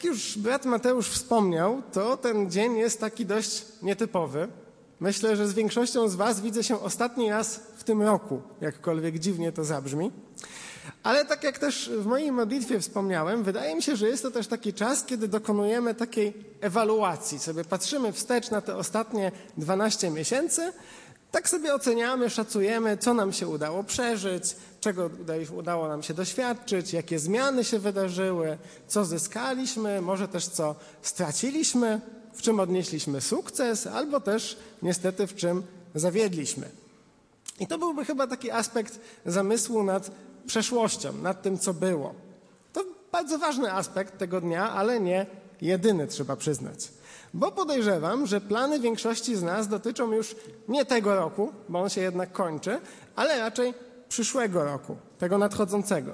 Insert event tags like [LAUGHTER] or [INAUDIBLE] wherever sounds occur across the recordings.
Jak już brat Mateusz wspomniał, to ten dzień jest taki dość nietypowy. Myślę, że z większością z Was widzę się ostatni raz w tym roku, jakkolwiek dziwnie to zabrzmi. Ale tak jak też w mojej modlitwie wspomniałem, wydaje mi się, że jest to też taki czas, kiedy dokonujemy takiej ewaluacji. Sobie patrzymy wstecz na te ostatnie 12 miesięcy, tak sobie oceniamy, szacujemy, co nam się udało przeżyć, czego udało nam się doświadczyć, jakie zmiany się wydarzyły, co zyskaliśmy, może też co straciliśmy, w czym odnieśliśmy sukces, albo też niestety w czym zawiedliśmy. I to byłby chyba taki aspekt zamysłu nad przeszłością, nad tym, co było. To bardzo ważny aspekt tego dnia, ale nie jedyny, trzeba przyznać. Bo podejrzewam, że plany większości z nas dotyczą już nie tego roku, bo on się jednak kończy, ale raczej przyszłego roku, tego nadchodzącego.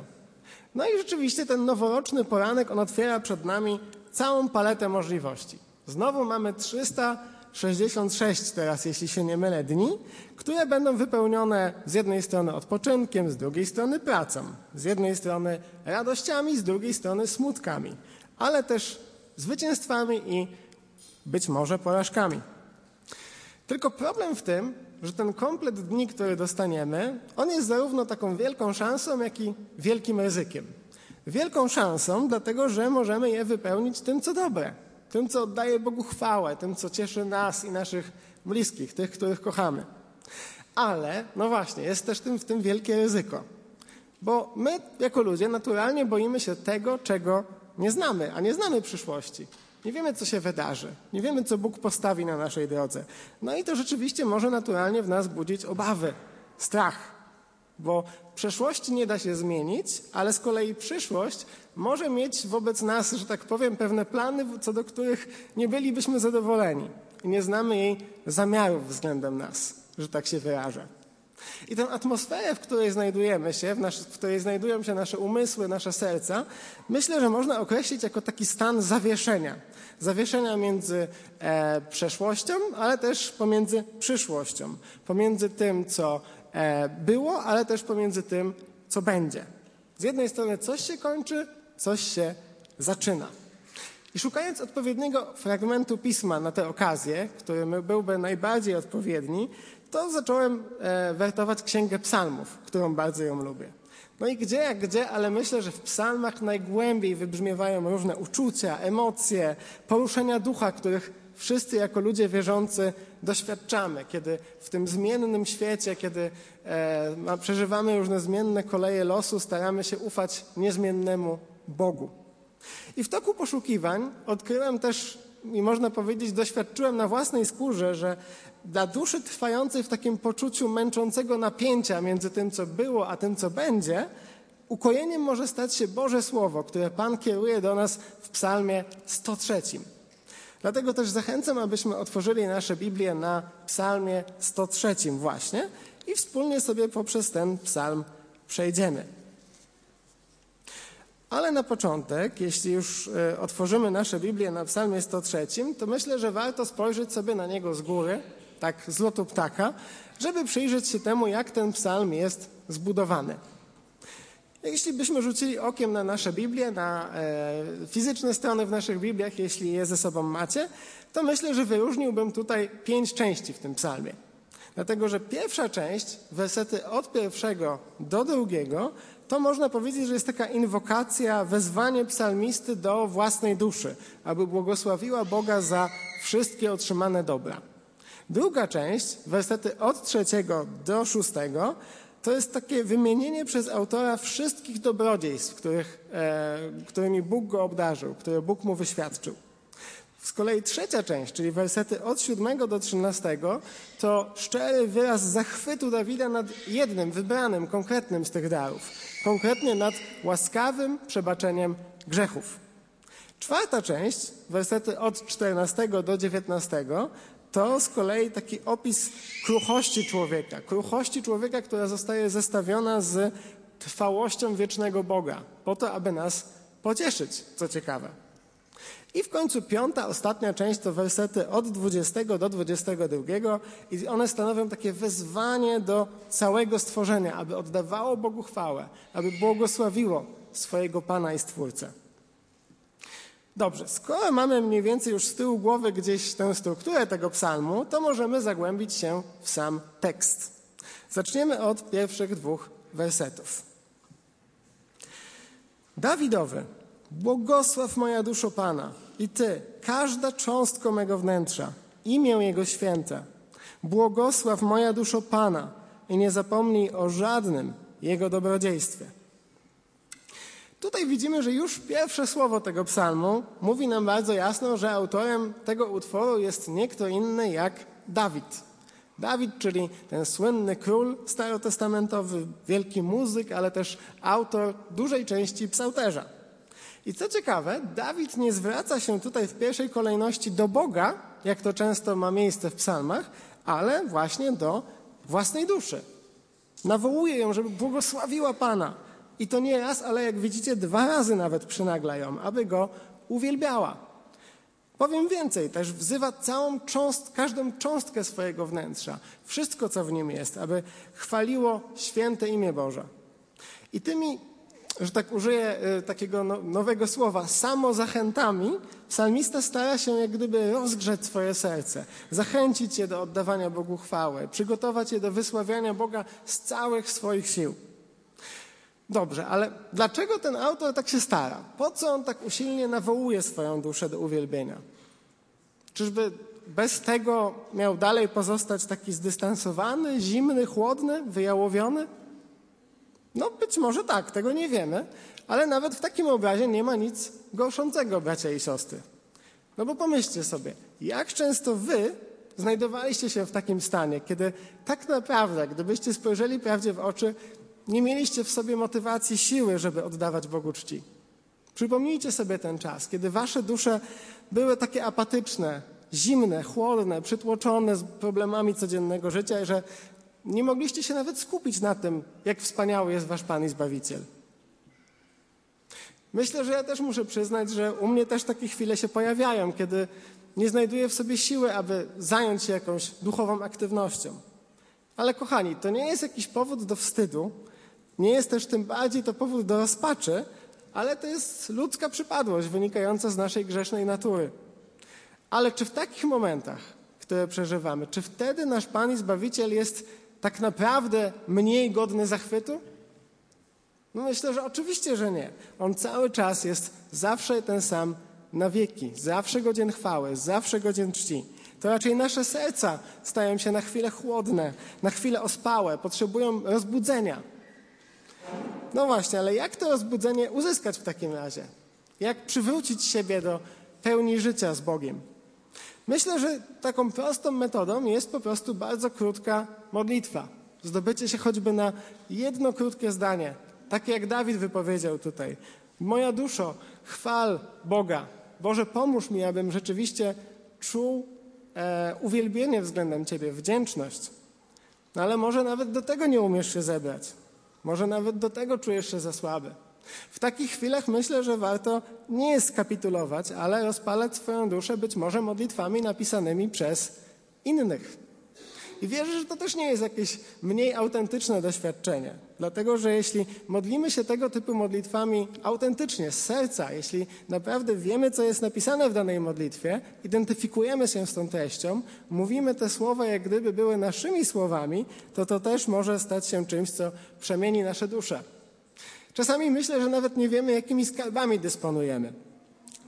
No i rzeczywiście ten noworoczny poranek, on otwiera przed nami całą paletę możliwości. Znowu mamy 366 teraz, jeśli się nie mylę, dni, które będą wypełnione z jednej strony odpoczynkiem, z drugiej strony pracą, z jednej strony radościami, z drugiej strony smutkami, ale też zwycięstwami i być może porażkami. Tylko problem w tym, że ten komplet dni, który dostaniemy, on jest zarówno taką wielką szansą, jak i wielkim ryzykiem. Wielką szansą, dlatego że możemy je wypełnić tym, co dobre, tym, co oddaje Bogu chwałę, tym, co cieszy nas i naszych bliskich, tych, których kochamy. Ale, no właśnie, jest też tym, w tym wielkie ryzyko. Bo my, jako ludzie, naturalnie boimy się tego, czego nie znamy, a nie znamy przyszłości. Nie wiemy, co się wydarzy. Nie wiemy, co Bóg postawi na naszej drodze. No i to rzeczywiście może naturalnie w nas budzić obawy, strach, bo przeszłości nie da się zmienić, ale z kolei przyszłość może mieć wobec nas, że tak powiem, pewne plany, co do których nie bylibyśmy zadowoleni i nie znamy jej zamiarów względem nas, że tak się wyrażę. I tę atmosferę, w której znajdujemy się, w, w, której znajdują się nasze umysły, nasze serca, myślę, że można określić jako taki stan zawieszenia. Zawieszenia między e, przeszłością, ale też pomiędzy przyszłością. Pomiędzy tym, co e, było, ale też pomiędzy tym, co będzie. Z jednej strony coś się kończy, coś się zaczyna. I szukając odpowiedniego fragmentu pisma na tę okazję, który byłby najbardziej odpowiedni, to zacząłem e, wertować Księgę Psalmów, którą bardzo ją lubię. No i gdzie jak gdzie, ale myślę, że w psalmach najgłębiej wybrzmiewają różne uczucia, emocje, poruszenia ducha, których wszyscy jako ludzie wierzący doświadczamy, kiedy w tym zmiennym świecie, kiedy e, przeżywamy różne zmienne koleje losu, staramy się ufać niezmiennemu Bogu. I w toku poszukiwań odkryłem też, i można powiedzieć, doświadczyłem na własnej skórze, że dla duszy trwającej w takim poczuciu męczącego napięcia między tym, co było, a tym, co będzie, ukojeniem może stać się Boże Słowo, które Pan kieruje do nas w Psalmie 103. Dlatego też zachęcam, abyśmy otworzyli nasze Biblię na Psalmie 103 właśnie i wspólnie sobie poprzez ten psalm przejdziemy. Ale na początek, jeśli już e, otworzymy nasze Biblię na Psalmie 103, to myślę, że warto spojrzeć sobie na niego z góry tak z lotu ptaka, żeby przyjrzeć się temu, jak ten psalm jest zbudowany. Jeśli byśmy rzucili okiem na nasze Biblie, na e, fizyczne strony w naszych Bibliach, jeśli je ze sobą macie, to myślę, że wyróżniłbym tutaj pięć części w tym psalmie. Dlatego, że pierwsza część, wersety od pierwszego do drugiego, to można powiedzieć, że jest taka inwokacja, wezwanie psalmisty do własnej duszy, aby błogosławiła Boga za wszystkie otrzymane dobra. Druga część, wersety od trzeciego do szóstego, to jest takie wymienienie przez autora wszystkich dobrodziejstw, których, e, którymi Bóg go obdarzył, które Bóg mu wyświadczył. Z kolei trzecia część, czyli wersety od siódmego do trzynastego, to szczery wyraz zachwytu Dawida nad jednym, wybranym, konkretnym z tych darów. Konkretnie nad łaskawym przebaczeniem grzechów. Czwarta część, wersety od 14 do 19, to z kolei taki opis kruchości człowieka. Kruchości człowieka, która zostaje zestawiona z trwałością wiecznego Boga, po to, aby nas pocieszyć, co ciekawe. I w końcu piąta, ostatnia część to wersety od 20 do 22 i one stanowią takie wezwanie do całego stworzenia, aby oddawało Bogu chwałę, aby błogosławiło swojego Pana i Stwórcę. Dobrze, skoro mamy mniej więcej już z tyłu głowy gdzieś tę strukturę tego psalmu, to możemy zagłębić się w sam tekst. Zaczniemy od pierwszych dwóch wersetów. Dawidowy, błogosław moja duszo Pana i Ty, każda cząstka mego wnętrza, imię Jego święte. Błogosław moja duszo Pana i nie zapomnij o żadnym Jego dobrodziejstwie. Tutaj widzimy, że już pierwsze słowo tego psalmu mówi nam bardzo jasno, że autorem tego utworu jest nie kto inny jak Dawid. Dawid, czyli ten słynny król starotestamentowy, wielki muzyk, ale też autor dużej części psałterza. I co ciekawe, Dawid nie zwraca się tutaj w pierwszej kolejności do Boga, jak to często ma miejsce w psalmach, ale właśnie do własnej duszy. Nawołuje ją, żeby błogosławiła Pana. I to nie raz, ale jak widzicie, dwa razy nawet przynagla ją, aby go uwielbiała. Powiem więcej, też wzywa całą cząst, każdą cząstkę swojego wnętrza, wszystko co w nim jest, aby chwaliło święte imię Boże. I tymi, że tak użyję y, takiego no, nowego słowa, samozachętami, psalmista stara się jak gdyby rozgrzeć swoje serce, zachęcić je do oddawania Bogu chwały, przygotować je do wysławiania Boga z całych swoich sił. Dobrze, ale dlaczego ten autor tak się stara? Po co on tak usilnie nawołuje swoją duszę do uwielbienia? Czyżby bez tego miał dalej pozostać taki zdystansowany, zimny, chłodny, wyjałowiony? No być może tak, tego nie wiemy, ale nawet w takim obrazie nie ma nic gorszącego, bracia i siostry. No bo pomyślcie sobie, jak często wy znajdowaliście się w takim stanie, kiedy tak naprawdę, gdybyście spojrzeli prawdzie w oczy, nie mieliście w sobie motywacji, siły, żeby oddawać Bogu czci. Przypomnijcie sobie ten czas, kiedy wasze dusze były takie apatyczne, zimne, chłodne, przytłoczone z problemami codziennego życia, że nie mogliście się nawet skupić na tym, jak wspaniały jest wasz Pan i Zbawiciel. Myślę, że ja też muszę przyznać, że u mnie też takie chwile się pojawiają, kiedy nie znajduję w sobie siły, aby zająć się jakąś duchową aktywnością. Ale kochani, to nie jest jakiś powód do wstydu, nie jest też tym bardziej to powód do rozpaczy, ale to jest ludzka przypadłość wynikająca z naszej grzesznej natury. Ale czy w takich momentach, które przeżywamy, czy wtedy nasz Pan i Zbawiciel jest tak naprawdę mniej godny zachwytu? No myślę, że oczywiście, że nie. On cały czas jest zawsze ten sam na wieki, zawsze godzien chwały, zawsze godzien czci. To raczej nasze serca stają się na chwilę chłodne, na chwilę ospałe, potrzebują rozbudzenia. No właśnie, ale jak to rozbudzenie uzyskać w takim razie? Jak przywrócić siebie do pełni życia z Bogiem? Myślę, że taką prostą metodą jest po prostu bardzo krótka modlitwa. Zdobycie się choćby na jedno krótkie zdanie, takie jak Dawid wypowiedział tutaj. Moja duszo, chwal Boga. Boże, pomóż mi, abym rzeczywiście czuł e, uwielbienie względem Ciebie, wdzięczność. No ale może nawet do tego nie umiesz się zebrać. Może nawet do tego czujesz się za słaby. W takich chwilach myślę, że warto nie skapitulować, ale rozpalać swoją duszę być może modlitwami napisanymi przez innych. I wierzę, że to też nie jest jakieś mniej autentyczne doświadczenie. Dlatego, że jeśli modlimy się tego typu modlitwami autentycznie, z serca, jeśli naprawdę wiemy, co jest napisane w danej modlitwie, identyfikujemy się z tą treścią, mówimy te słowa, jak gdyby były naszymi słowami, to to też może stać się czymś, co przemieni nasze dusze. Czasami myślę, że nawet nie wiemy, jakimi skarbami dysponujemy.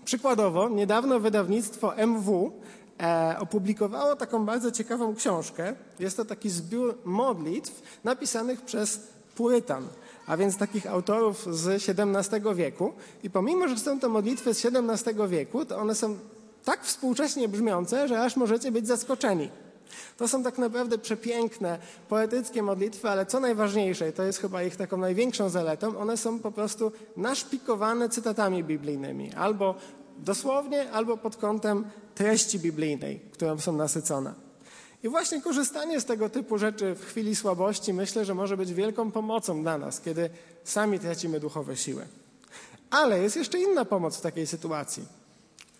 Przykładowo, niedawno wydawnictwo MW e, opublikowało taką bardzo ciekawą książkę. Jest to taki zbiór modlitw napisanych przez Purytan, a więc takich autorów z XVII wieku. I pomimo, że są to modlitwy z XVII wieku, to one są tak współcześnie brzmiące, że aż możecie być zaskoczeni. To są tak naprawdę przepiękne, poetyckie modlitwy, ale co najważniejsze, i to jest chyba ich taką największą zaletą, one są po prostu naszpikowane cytatami biblijnymi, albo dosłownie, albo pod kątem treści biblijnej, którą są nasycone. I właśnie korzystanie z tego typu rzeczy w chwili słabości myślę, że może być wielką pomocą dla nas, kiedy sami tracimy duchowe siły. Ale jest jeszcze inna pomoc w takiej sytuacji.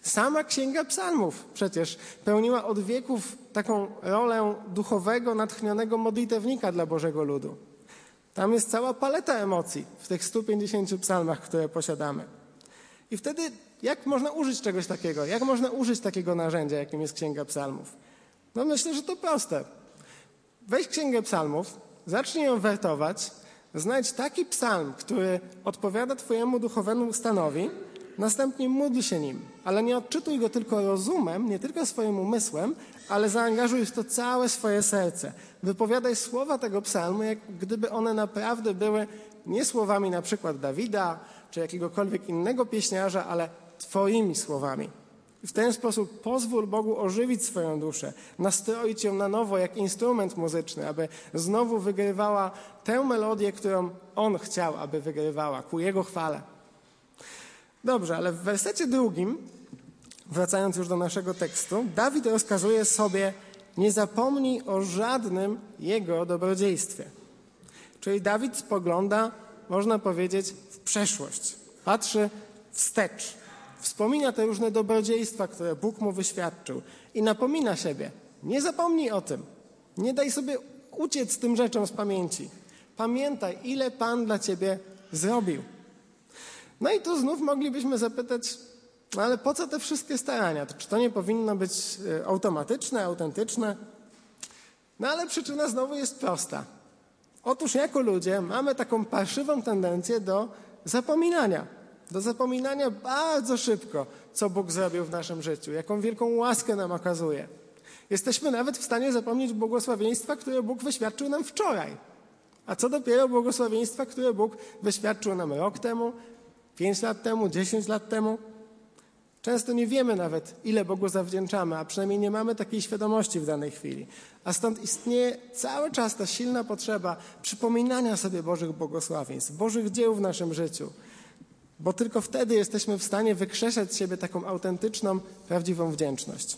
Sama Księga Psalmów przecież pełniła od wieków taką rolę duchowego, natchnionego modlitewnika dla Bożego ludu. Tam jest cała paleta emocji w tych 150 psalmach, które posiadamy. I wtedy jak można użyć czegoś takiego? Jak można użyć takiego narzędzia, jakim jest Księga Psalmów? No myślę, że to proste. Weź Księgę Psalmów, zacznij ją wertować, znajdź taki psalm, który odpowiada Twojemu duchowemu stanowi, następnie módl się nim, ale nie odczytuj go tylko rozumem, nie tylko swoim umysłem, ale zaangażuj w to całe swoje serce. Wypowiadaj słowa tego psalmu, jak gdyby one naprawdę były nie słowami na przykład Dawida czy jakiegokolwiek innego pieśniarza, ale Twoimi słowami. W ten sposób pozwól Bogu ożywić swoją duszę, nastroić ją na nowo jak instrument muzyczny, aby znowu wygrywała tę melodię, którą On chciał, aby wygrywała, ku Jego chwale. Dobrze, ale w wersecie drugim, wracając już do naszego tekstu, Dawid rozkazuje sobie, nie zapomnij o żadnym Jego dobrodziejstwie. Czyli Dawid spogląda, można powiedzieć, w przeszłość. Patrzy wstecz. Wspomina te różne dobrodziejstwa, które Bóg mu wyświadczył i napomina siebie. Nie zapomnij o tym. Nie daj sobie uciec tym rzeczom z pamięci. Pamiętaj, ile Pan dla ciebie zrobił. No i tu znów moglibyśmy zapytać, no ale po co te wszystkie starania? Czy to nie powinno być e, automatyczne, autentyczne? No ale przyczyna znowu jest prosta. Otóż jako ludzie mamy taką parszywą tendencję do zapominania. Do zapominania bardzo szybko, co Bóg zrobił w naszym życiu, jaką wielką łaskę nam okazuje. Jesteśmy nawet w stanie zapomnieć błogosławieństwa, które Bóg wyświadczył nam wczoraj. A co dopiero błogosławieństwa, które Bóg wyświadczył nam rok temu, pięć lat temu, dziesięć lat temu. Często nie wiemy nawet, ile Bogu zawdzięczamy, a przynajmniej nie mamy takiej świadomości w danej chwili. A stąd istnieje cały czas ta silna potrzeba przypominania sobie Bożych błogosławieństw, Bożych dzieł w naszym życiu, bo tylko wtedy jesteśmy w stanie wykrzeszać z siebie taką autentyczną, prawdziwą wdzięczność.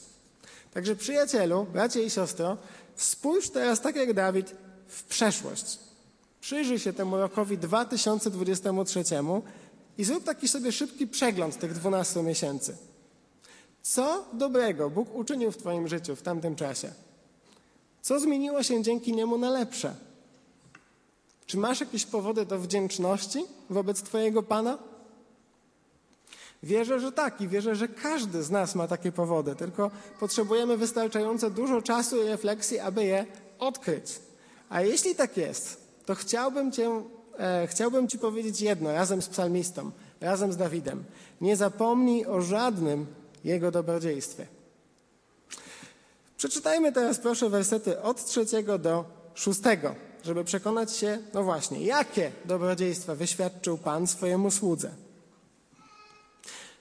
Także przyjacielu, bracie i siostro, spójrz teraz tak jak Dawid w przeszłość. Przyjrzyj się temu rokowi 2023 i zrób taki sobie szybki przegląd tych 12 miesięcy. Co dobrego Bóg uczynił w Twoim życiu w tamtym czasie? Co zmieniło się dzięki niemu na lepsze? Czy masz jakieś powody do wdzięczności wobec Twojego Pana? Wierzę, że tak i wierzę, że każdy z nas ma takie powody, tylko potrzebujemy wystarczająco dużo czasu i refleksji, aby je odkryć. A jeśli tak jest, to chciałbym Cię e, chciałbym Ci powiedzieć jedno razem z psalmistą, razem z Dawidem. Nie zapomnij o żadnym Jego dobrodziejstwie. Przeczytajmy teraz proszę wersety od trzeciego do szóstego, żeby przekonać się, no właśnie, jakie dobrodziejstwa wyświadczył Pan swojemu słudze.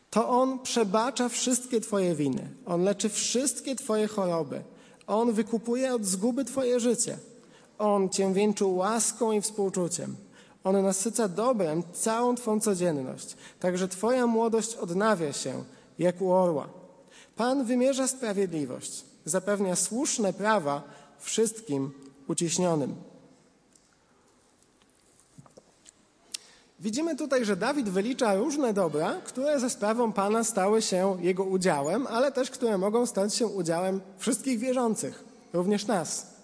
To On przebacza wszystkie Twoje winy. On leczy wszystkie Twoje choroby. On wykupuje od zguby Twoje życie. On Cię wieńczył łaską i współczuciem. On nasyca dobrem całą Twą codzienność. Także Twoja młodość odnawia się jak u orła. Pan wymierza sprawiedliwość. Zapewnia słuszne prawa wszystkim uciśnionym. Widzimy tutaj, że Dawid wylicza różne dobra, które ze sprawą Pana stały się jego udziałem, ale też które mogą stać się udziałem wszystkich wierzących, również nas.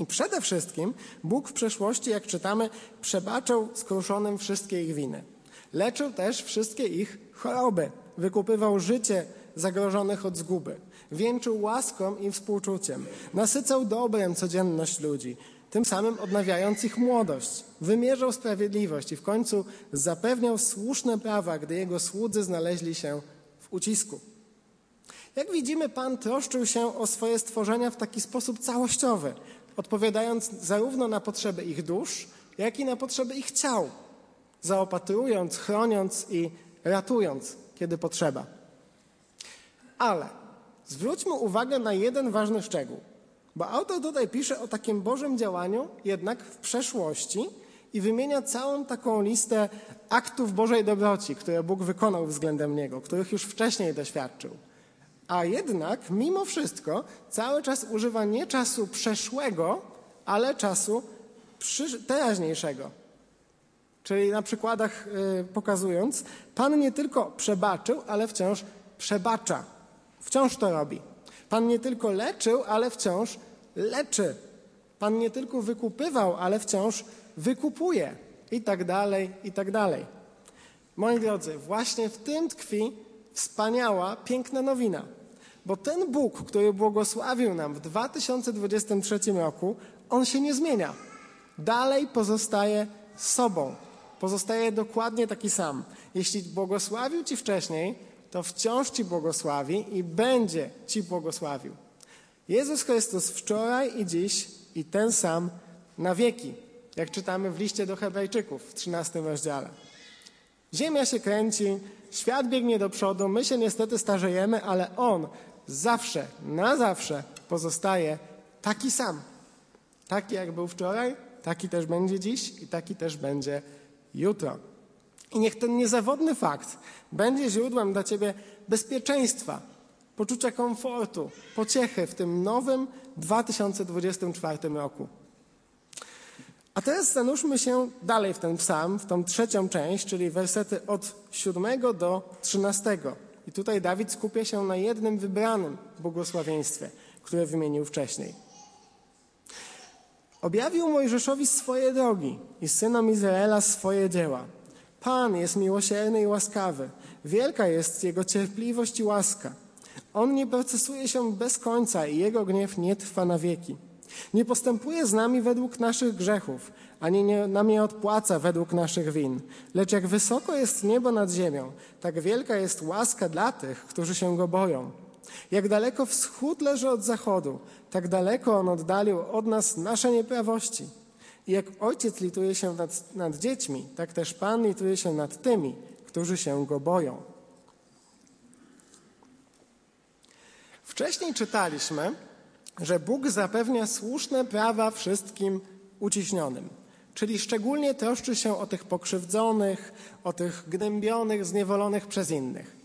I przede wszystkim Bóg w przeszłości, jak czytamy, przebaczał skruszonym wszystkie ich winy. Leczył też wszystkie ich choroby, wykupywał życie zagrożonych od zguby, wieńczył łaską i współczuciem, nasycał dobrem codzienność ludzi, tym samym odnawiając ich młodość. Wymierzał sprawiedliwość i w końcu zapewniał słuszne prawa, gdy jego słudzy znaleźli się w ucisku. Jak widzimy, Pan troszczył się o swoje stworzenia w taki sposób całościowy, odpowiadając zarówno na potrzeby ich dusz, jak i na potrzeby ich ciał, zaopatrując, chroniąc i ratując, kiedy potrzeba. Ale zwróćmy uwagę na jeden ważny szczegół. Bo autor tutaj pisze o takim Bożym działaniu, jednak w przeszłości i wymienia całą taką listę aktów Bożej dobroci, które Bóg wykonał względem niego, których już wcześniej doświadczył. A jednak, mimo wszystko, cały czas używa nie czasu przeszłego, ale czasu teraźniejszego. Czyli na przykładach yy, pokazując, Pan nie tylko przebaczył, ale wciąż przebacza. Wciąż to robi. Pan nie tylko leczył, ale wciąż leczy. Pan nie tylko wykupywał, ale wciąż wykupuje. I tak dalej, i tak dalej. Moi drodzy, właśnie w tym tkwi wspaniała, piękna nowina. Bo ten Bóg, który błogosławił nam w 2023 roku, on się nie zmienia. Dalej pozostaje sobą. Pozostaje dokładnie taki sam. Jeśli błogosławił Ci wcześniej, to wciąż Ci błogosławi i będzie Ci błogosławił. Jezus Chrystus wczoraj i dziś i ten sam na wieki, jak czytamy w liście do Hebrajczyków w 13 rozdziale. Ziemia się kręci, świat biegnie do przodu, my się niestety starzejemy, ale On zawsze, na zawsze pozostaje taki sam. Taki jak był wczoraj, taki też będzie dziś i taki też będzie jutro. I niech ten niezawodny fakt będzie źródłem dla Ciebie bezpieczeństwa, poczucia komfortu, pociechy w tym nowym 2024 roku. A teraz zanurzmy się dalej w ten psalm, w tą trzecią część, czyli wersety od 7 do 13. I tutaj Dawid skupia się na jednym wybranym błogosławieństwie, które wymienił wcześniej. Objawił Mojżeszowi swoje drogi i synom Izraela swoje dzieła. Pan jest miłosierny i łaskawy. Wielka jest Jego cierpliwość i łaska. On nie procesuje się bez końca i Jego gniew nie trwa na wieki. Nie postępuje z nami według naszych grzechów, ani nie, nam nie odpłaca według naszych win. Lecz jak wysoko jest niebo nad ziemią, tak wielka jest łaska dla tych, którzy się Go boją. Jak daleko wschód leży od zachodu, tak daleko On oddalił od nas nasze nieprawości. I jak ojciec lituje się nad, nad dziećmi, tak też Pan lituje się nad tymi, którzy się Go boją. Wcześniej czytaliśmy, że Bóg zapewnia słuszne prawa wszystkim uciśnionym, czyli szczególnie troszczy się o tych pokrzywdzonych, o tych gnębionych, zniewolonych przez innych.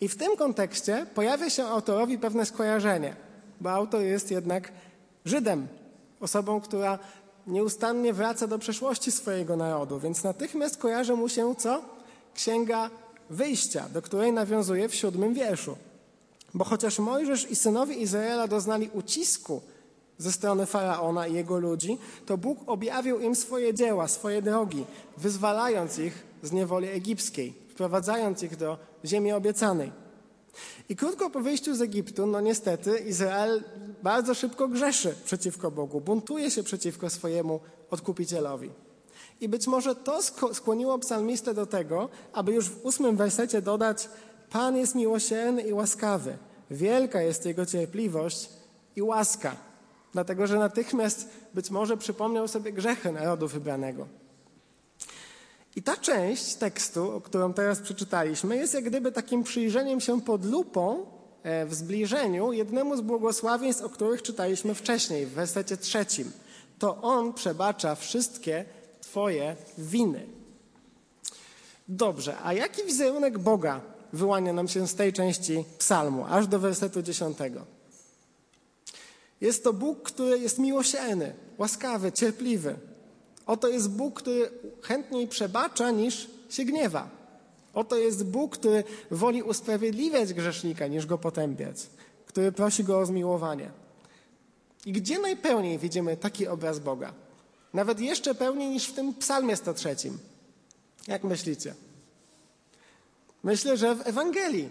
I w tym kontekście pojawia się autorowi pewne skojarzenie, bo autor jest jednak Żydem, osobą, która nieustannie wraca do przeszłości swojego narodu, więc natychmiast kojarzy mu się co? Księga Wyjścia, do której nawiązuje w siódmym wierszu. Bo chociaż Mojżesz i synowie Izraela doznali ucisku ze strony faraona i jego ludzi, to Bóg objawił im swoje dzieła, swoje drogi, wyzwalając ich z niewoli egipskiej, wprowadzając ich do ziemi obiecanej. I krótko po wyjściu z Egiptu, no niestety, Izrael bardzo szybko grzeszy przeciwko Bogu, buntuje się przeciwko swojemu odkupicielowi. I być może to skłoniło psalmistę do tego, aby już w ósmym wersecie dodać: Pan jest miłosierny i łaskawy, wielka jest jego cierpliwość i łaska. Dlatego, że natychmiast być może przypomniał sobie grzechy narodu wybranego. I ta część tekstu, którą teraz przeczytaliśmy, jest jak gdyby takim przyjrzeniem się pod lupą e, w zbliżeniu jednemu z błogosławieństw, o których czytaliśmy wcześniej, w wersecie trzecim. To On przebacza wszystkie Twoje winy. Dobrze, a jaki wizerunek Boga wyłania nam się z tej części psalmu, aż do wersetu dziesiątego? Jest to Bóg, który jest miłosierny, łaskawy, cierpliwy, Oto jest Bóg, który chętniej przebacza niż się gniewa. Oto jest Bóg, który woli usprawiedliwiać grzesznika niż go potępiać, który prosi go o zmiłowanie. I gdzie najpełniej widzimy taki obraz Boga? Nawet jeszcze pełniej niż w tym psalmie 103. Jak myślicie? Myślę, że w Ewangelii.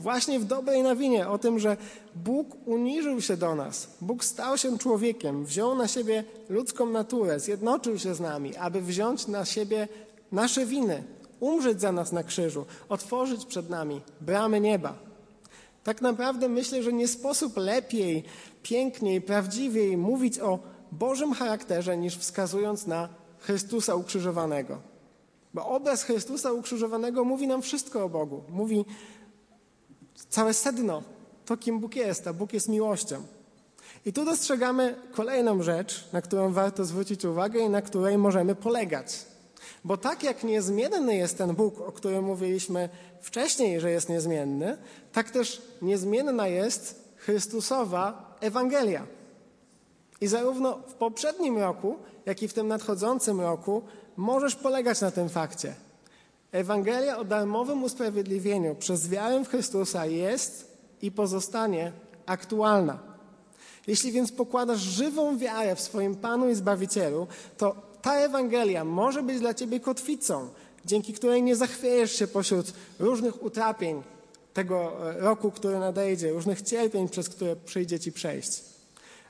Właśnie w dobrej nawinie o tym, że Bóg uniżył się do nas, Bóg stał się człowiekiem, wziął na siebie ludzką naturę, zjednoczył się z nami, aby wziąć na siebie nasze winy, umrzeć za nas na krzyżu, otworzyć przed nami bramy nieba. Tak naprawdę myślę, że nie sposób lepiej, piękniej, prawdziwiej mówić o Bożym charakterze, niż wskazując na Chrystusa ukrzyżowanego. Bo obraz Chrystusa ukrzyżowanego mówi nam wszystko o Bogu. Mówi całe sedno, to kim Bóg jest, a Bóg jest miłością. I tu dostrzegamy kolejną rzecz, na którą warto zwrócić uwagę i na której możemy polegać. Bo tak jak niezmienny jest ten Bóg, o którym mówiliśmy wcześniej, że jest niezmienny, tak też niezmienna jest Chrystusowa Ewangelia. I zarówno w poprzednim roku, jak i w tym nadchodzącym roku możesz polegać na tym fakcie. Ewangelia o darmowym usprawiedliwieniu przez wiarę w Chrystusa jest i pozostanie aktualna. Jeśli więc pokładasz żywą wiarę w swoim Panu i Zbawicielu, to ta Ewangelia może być dla Ciebie kotwicą, dzięki której nie zachwiejesz się pośród różnych utrapień tego e, roku, który nadejdzie, różnych cierpień, przez które przyjdzie ci przejść.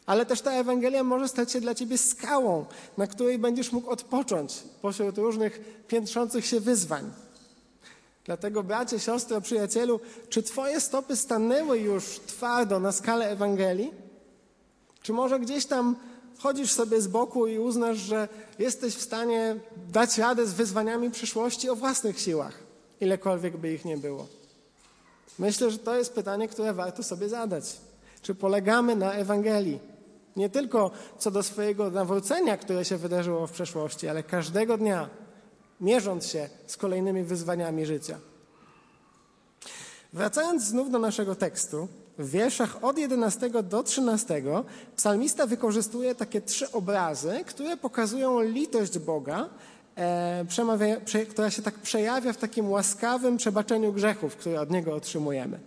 Ale też ta Ewangelia może stać się dla ciebie skałą, na której będziesz mógł odpocząć pośród różnych piętrzących się wyzwań. Dlatego, bracie, siostro, przyjacielu, czy twoje stopy stanęły już twardo na skalę Ewangelii? Czy może gdzieś tam chodzisz sobie z boku i uznasz, że jesteś w stanie dać radę z wyzwaniami przyszłości o własnych siłach, ilekolwiek by ich nie było? Myślę, że to jest pytanie, które warto sobie zadać. Czy polegamy na Ewangelii? Nie tylko co do swojego nawrócenia, które się wydarzyło w przeszłości, ale każdego dnia, mierząc się z kolejnymi wyzwaniami życia. Wracając znów do naszego tekstu, w wierszach od 11 do 13 psalmista wykorzystuje takie trzy obrazy, które pokazują litość Boga, e, która się tak przejawia w takim łaskawym przebaczeniu grzechów, które od Niego otrzymujemy.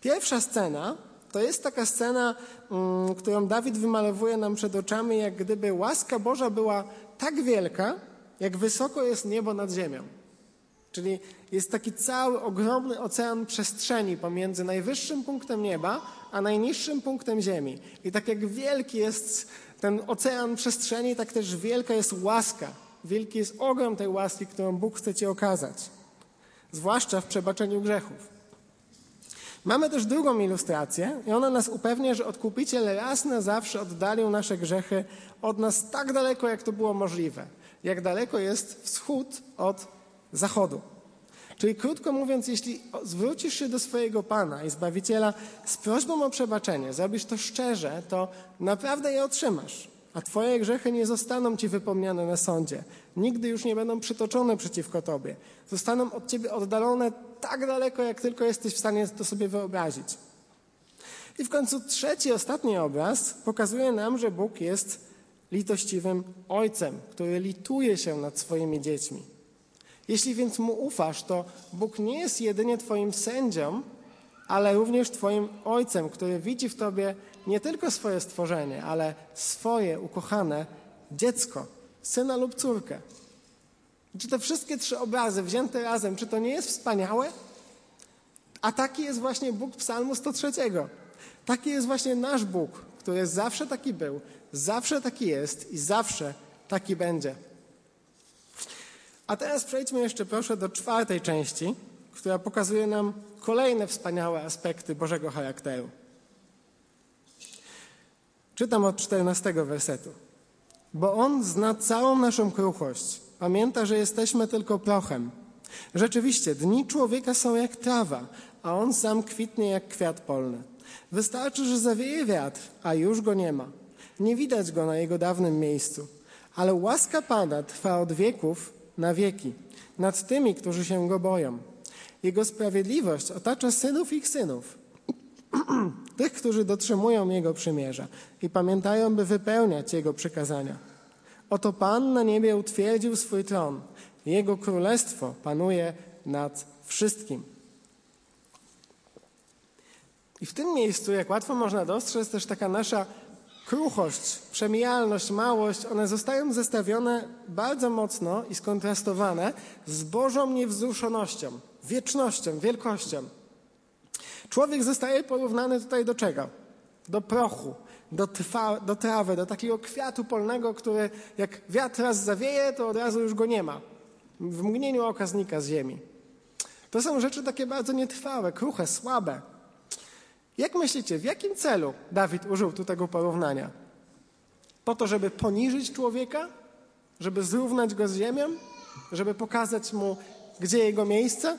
Pierwsza scena to jest taka scena, mm, którą Dawid wymalowuje nam przed oczami, jak gdyby łaska Boża była tak wielka, jak wysoko jest niebo nad ziemią. Czyli jest taki cały ogromny ocean przestrzeni pomiędzy najwyższym punktem nieba a najniższym punktem ziemi. I tak jak wielki jest ten ocean przestrzeni, tak też wielka jest łaska. Wielki jest ogrom tej łaski, którą Bóg chce Ci okazać. Zwłaszcza w przebaczeniu grzechów. Mamy też drugą ilustrację i ona nas upewnia, że Odkupiciel raz na zawsze oddalił nasze grzechy od nas tak daleko, jak to było możliwe. Jak daleko jest wschód od zachodu. Czyli krótko mówiąc, jeśli zwrócisz się do swojego Pana i Zbawiciela z prośbą o przebaczenie, zrobisz to szczerze, to naprawdę je otrzymasz. A Twoje grzechy nie zostaną Ci wypomniane na sądzie. Nigdy już nie będą przytoczone przeciwko Tobie. Zostaną od Ciebie oddalone tak daleko, jak tylko jesteś w stanie to sobie wyobrazić. I w końcu trzeci, ostatni obraz pokazuje nam, że Bóg jest litościwym Ojcem, który lituje się nad swoimi dziećmi. Jeśli więc Mu ufasz, to Bóg nie jest jedynie Twoim sędzią, ale również Twoim Ojcem, który widzi w Tobie nie tylko swoje stworzenie, ale swoje ukochane dziecko, syna lub córkę. Czy te wszystkie trzy obrazy wzięte razem, czy to nie jest wspaniałe? A taki jest właśnie Bóg Psalmu 103. Taki jest właśnie nasz Bóg, który zawsze taki był, zawsze taki jest i zawsze taki będzie. A teraz przejdźmy jeszcze proszę do czwartej części, która pokazuje nam kolejne wspaniałe aspekty Bożego charakteru. Czytam od 14 wersetu. Bo On zna całą naszą kruchość. Pamięta, że jesteśmy tylko prochem. Rzeczywiście, dni człowieka są jak trawa, a on sam kwitnie jak kwiat polny. Wystarczy, że zawieje wiatr, a już go nie ma. Nie widać go na jego dawnym miejscu. Ale łaska Pana trwa od wieków na wieki nad tymi, którzy się go boją. Jego sprawiedliwość otacza synów ich synów, [CLEARS THROAT] tych, którzy dotrzymują Jego przymierza i pamiętają, by wypełniać Jego przykazania. Oto Pan na niebie utwierdził swój tron. Jego królestwo panuje nad wszystkim. I w tym miejscu, jak łatwo można dostrzec, też taka nasza kruchość, przemijalność, małość, one zostają zestawione bardzo mocno i skontrastowane z Bożą niewzruszonością, wiecznością, wielkością. Człowiek zostaje porównany tutaj do czego? Do prochu, do, trwa, do trawy, do takiego kwiatu polnego, który jak wiatr raz zawieje, to od razu już go nie ma. W mgnieniu oka znika z ziemi. To są rzeczy takie bardzo nietrwałe, kruche, słabe. Jak myślicie, w jakim celu Dawid użył tu tego porównania? Po to, żeby poniżyć człowieka? Żeby zrównać go z ziemią? Żeby pokazać mu, gdzie jego miejsce?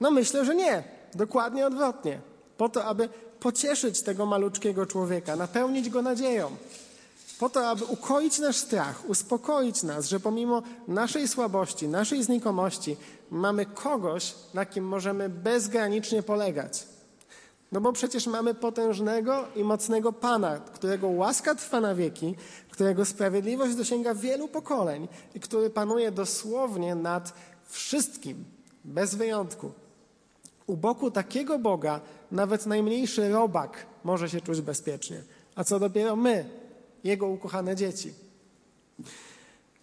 No myślę, że nie. Dokładnie odwrotnie. Po to, aby pocieszyć tego maluczkiego człowieka, napełnić go nadzieją. Po to, aby ukoić nasz strach, uspokoić nas, że pomimo naszej słabości, naszej znikomości, mamy kogoś, na kim możemy bezgranicznie polegać. No bo przecież mamy potężnego i mocnego Pana, którego łaska trwa na wieki, którego sprawiedliwość dosięga wielu pokoleń i który panuje dosłownie nad wszystkim, bez wyjątku. U boku takiego Boga nawet najmniejszy robak może się czuć bezpiecznie, a co dopiero my, Jego ukochane dzieci.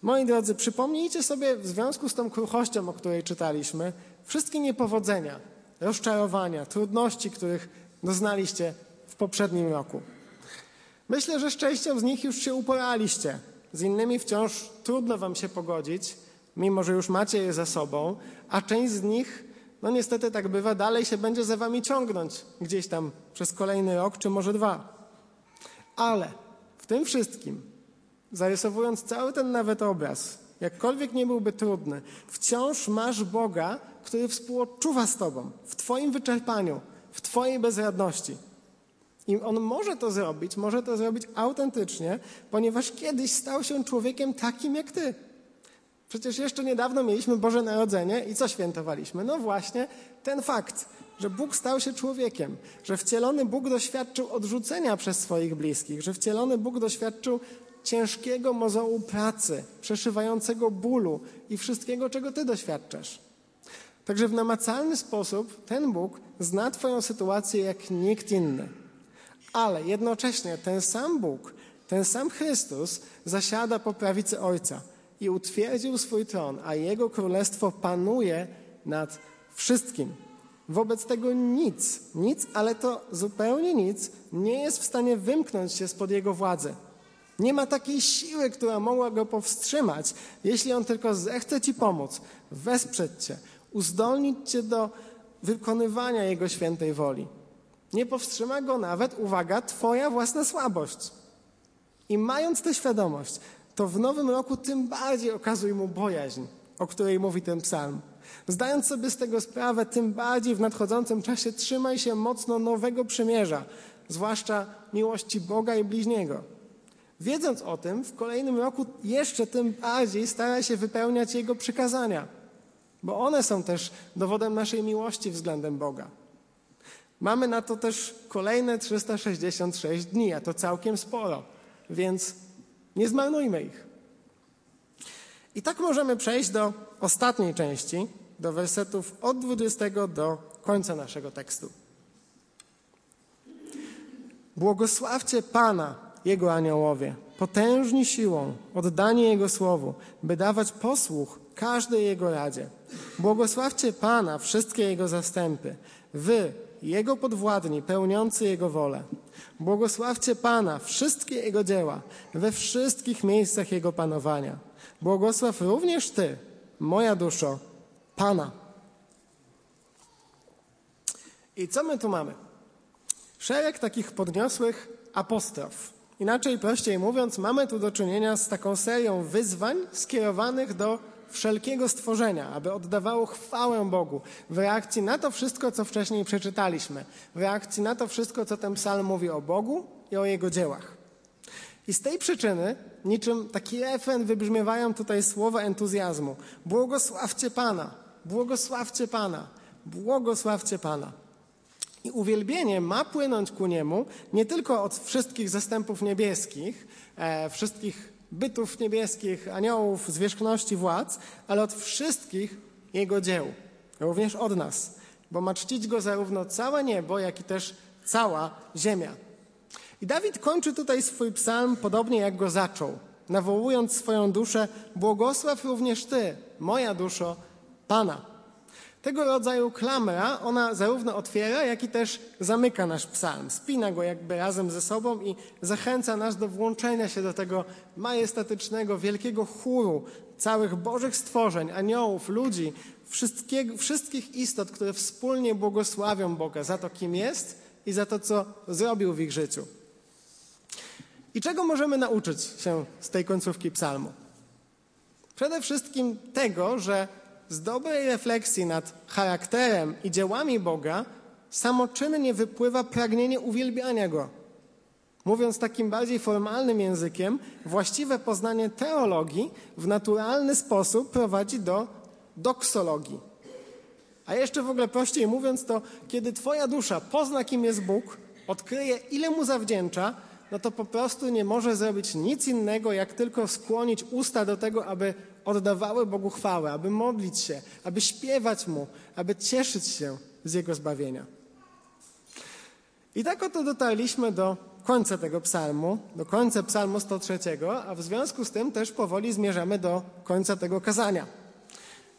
Moi drodzy, przypomnijcie sobie w związku z tą kruchością, o której czytaliśmy, wszystkie niepowodzenia, rozczarowania, trudności, których doznaliście w poprzednim roku. Myślę, że z częścią z nich już się uporaliście. Z innymi wciąż trudno wam się pogodzić, mimo że już macie je za sobą, a część z nich, no niestety tak bywa, dalej się będzie za wami ciągnąć gdzieś tam przez kolejny rok, czy może dwa. Ale w tym wszystkim, zarysowując cały ten nawet obraz, jakkolwiek nie byłby trudny, wciąż masz Boga, który współodczuwa z tobą w twoim wyczerpaniu, w twojej bezradności. I on może to zrobić, może to zrobić autentycznie, ponieważ kiedyś stał się człowiekiem takim jak ty. Przecież jeszcze niedawno mieliśmy Boże Narodzenie i co świętowaliśmy? No właśnie ten fakt, że Bóg stał się człowiekiem, że wcielony Bóg doświadczył odrzucenia przez swoich bliskich, że wcielony Bóg doświadczył ciężkiego mozołu pracy, przeszywającego bólu i wszystkiego, czego ty doświadczasz. Także w namacalny sposób ten Bóg zna Twoją sytuację jak nikt inny. Ale jednocześnie ten sam Bóg, ten sam Chrystus zasiada po prawicy Ojca i utwierdził swój tron, a Jego królestwo panuje nad wszystkim. Wobec tego nic, nic, ale to zupełnie nic, nie jest w stanie wymknąć się spod Jego władzy. Nie ma takiej siły, która mogła go powstrzymać, jeśli on tylko zechce ci pomóc, wesprzeć cię, uzdolnić cię do wykonywania jego świętej woli. Nie powstrzyma go nawet, uwaga, Twoja własna słabość. I mając tę świadomość, to w nowym roku tym bardziej okazuj mu bojaźń, o której mówi ten psalm. Zdając sobie z tego sprawę, tym bardziej w nadchodzącym czasie trzymaj się mocno nowego przymierza, zwłaszcza miłości Boga i bliźniego. Wiedząc o tym, w kolejnym roku jeszcze tym bardziej stara się wypełniać Jego przykazania, bo one są też dowodem naszej miłości względem Boga. Mamy na to też kolejne 366 dni, a to całkiem sporo, więc nie zmarnujmy ich. I tak możemy przejść do ostatniej części, do wersetów od 20 do końca naszego tekstu. Błogosławcie Pana, Jego aniołowie, potężni siłą, oddani Jego słowu, by dawać posłuch każdej Jego radzie. Błogosławcie Pana, wszystkie Jego zastępy, wy, jego podwładni, pełniący Jego wolę. Błogosławcie Pana, wszystkie Jego dzieła, we wszystkich miejscach Jego panowania. Błogosław również Ty, moja duszo, Pana. I co my tu mamy? Szereg takich podniosłych apostrof. Inaczej, prościej mówiąc, mamy tu do czynienia z taką serią wyzwań skierowanych do wszelkiego stworzenia, aby oddawało chwałę Bogu w reakcji na to wszystko, co wcześniej przeczytaliśmy, w reakcji na to wszystko, co ten psalm mówi o Bogu i o Jego dziełach. I z tej przyczyny, niczym taki refren, wybrzmiewają tutaj słowa entuzjazmu. Błogosławcie Pana, błogosławcie Pana, błogosławcie Pana. I uwielbienie ma płynąć ku Niemu nie tylko od wszystkich zastępów niebieskich, e, wszystkich bytów niebieskich, aniołów, zwierzchności władz, ale od wszystkich Jego dzieł, również od nas, bo ma czcić Go zarówno całe niebo, jak i też cała ziemia. I Dawid kończy tutaj swój psalm podobnie jak go zaczął, nawołując swoją duszę, błogosław również Ty, moja duszo, Pana. Tego rodzaju klamra, ona zarówno otwiera, jak i też zamyka nasz psalm. Spina go jakby razem ze sobą i zachęca nas do włączenia się do tego majestatycznego, wielkiego chóru całych bożych stworzeń, aniołów, ludzi, wszystkich istot, które wspólnie błogosławią Boga za to, kim jest i za to, co zrobił w ich życiu. I czego możemy nauczyć się z tej końcówki psalmu? Przede wszystkim tego, że z dobrej refleksji nad charakterem i dziełami Boga samoczynnie wypływa pragnienie uwielbiania Go. Mówiąc takim bardziej formalnym językiem, właściwe poznanie teologii w naturalny sposób prowadzi do doksologii. A jeszcze w ogóle prościej mówiąc, to kiedy Twoja dusza pozna, kim jest Bóg, odkryje, ile mu zawdzięcza, no to po prostu nie może zrobić nic innego, jak tylko skłonić usta do tego, aby oddawały Bogu chwałę, aby modlić się, aby śpiewać Mu, aby cieszyć się z Jego zbawienia. I tak oto dotarliśmy do końca tego psalmu, do końca psalmu 103, a w związku z tym też powoli zmierzamy do końca tego kazania.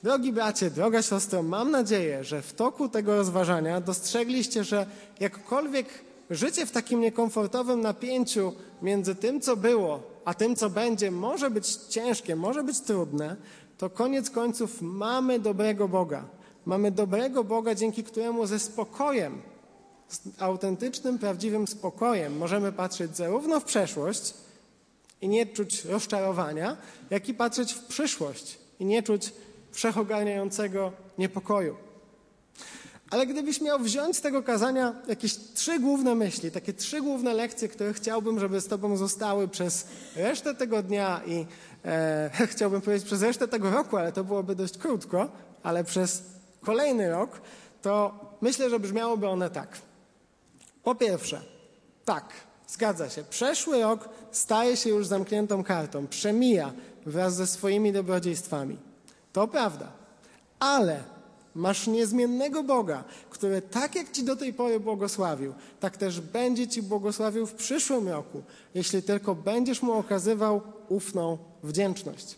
Drogi bracie, droga siostro, mam nadzieję, że w toku tego rozważania dostrzegliście, że jakkolwiek życie w takim niekomfortowym napięciu między tym, co było, a tym, co będzie, może być ciężkie, może być trudne, to koniec końców mamy dobrego Boga. Mamy dobrego Boga, dzięki któremu ze spokojem, z autentycznym, prawdziwym spokojem możemy patrzeć zarówno w przeszłość i nie czuć rozczarowania, jak i patrzeć w przyszłość i nie czuć wszechoganiającego niepokoju. Ale gdybyś miał wziąć z tego kazania jakieś trzy główne myśli, takie trzy główne lekcje, które chciałbym, żeby z Tobą zostały przez resztę tego dnia i e, [LAUGHS] chciałbym powiedzieć przez resztę tego roku, ale to byłoby dość krótko, ale przez kolejny rok, to myślę, że brzmiałoby one tak. Po pierwsze, tak, zgadza się, przeszły rok staje się już zamkniętą kartą, przemija wraz ze swoimi dobrodziejstwami. To prawda, ale masz niezmiennego Boga, który tak jak Ci do tej pory błogosławił, tak też będzie Ci błogosławił w przyszłym roku, jeśli tylko będziesz Mu okazywał ufną wdzięczność.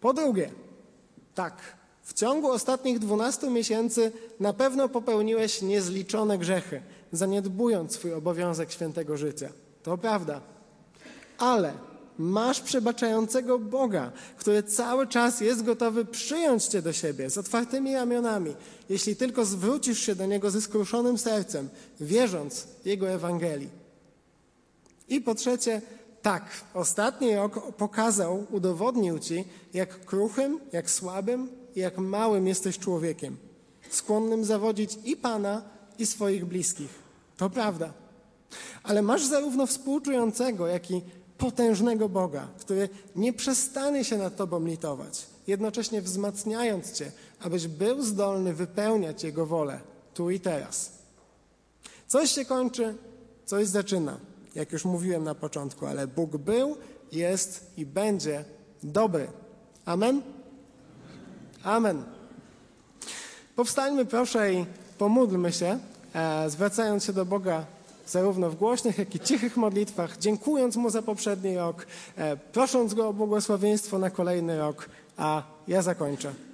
Po drugie, tak, w ciągu ostatnich 12 miesięcy na pewno popełniłeś niezliczone grzechy, zaniedbując swój obowiązek świętego życia. To prawda. Ale masz przebaczającego Boga, który cały czas jest gotowy przyjąć cię do siebie z otwartymi ramionami, jeśli tylko zwrócisz się do Niego ze skruszonym sercem, wierząc Jego Ewangelii. I po trzecie, tak, ostatni rok pokazał, udowodnił ci, jak kruchym, jak słabym i jak małym jesteś człowiekiem, skłonnym zawodzić i Pana, i swoich bliskich. To prawda. Ale masz zarówno współczującego, jak i potężnego Boga, który nie przestanie się nad Tobą litować, jednocześnie wzmacniając Cię, abyś był zdolny wypełniać Jego wolę tu i teraz. Coś się kończy, coś zaczyna, jak już mówiłem na początku, ale Bóg był, jest i będzie dobry. Amen? Amen. Powstańmy proszę i pomódlmy się, e, zwracając się do Boga zarówno w głośnych, jak i cichych modlitwach, dziękując Mu za poprzedni rok, e, prosząc Go o błogosławieństwo na kolejny rok, a ja zakończę.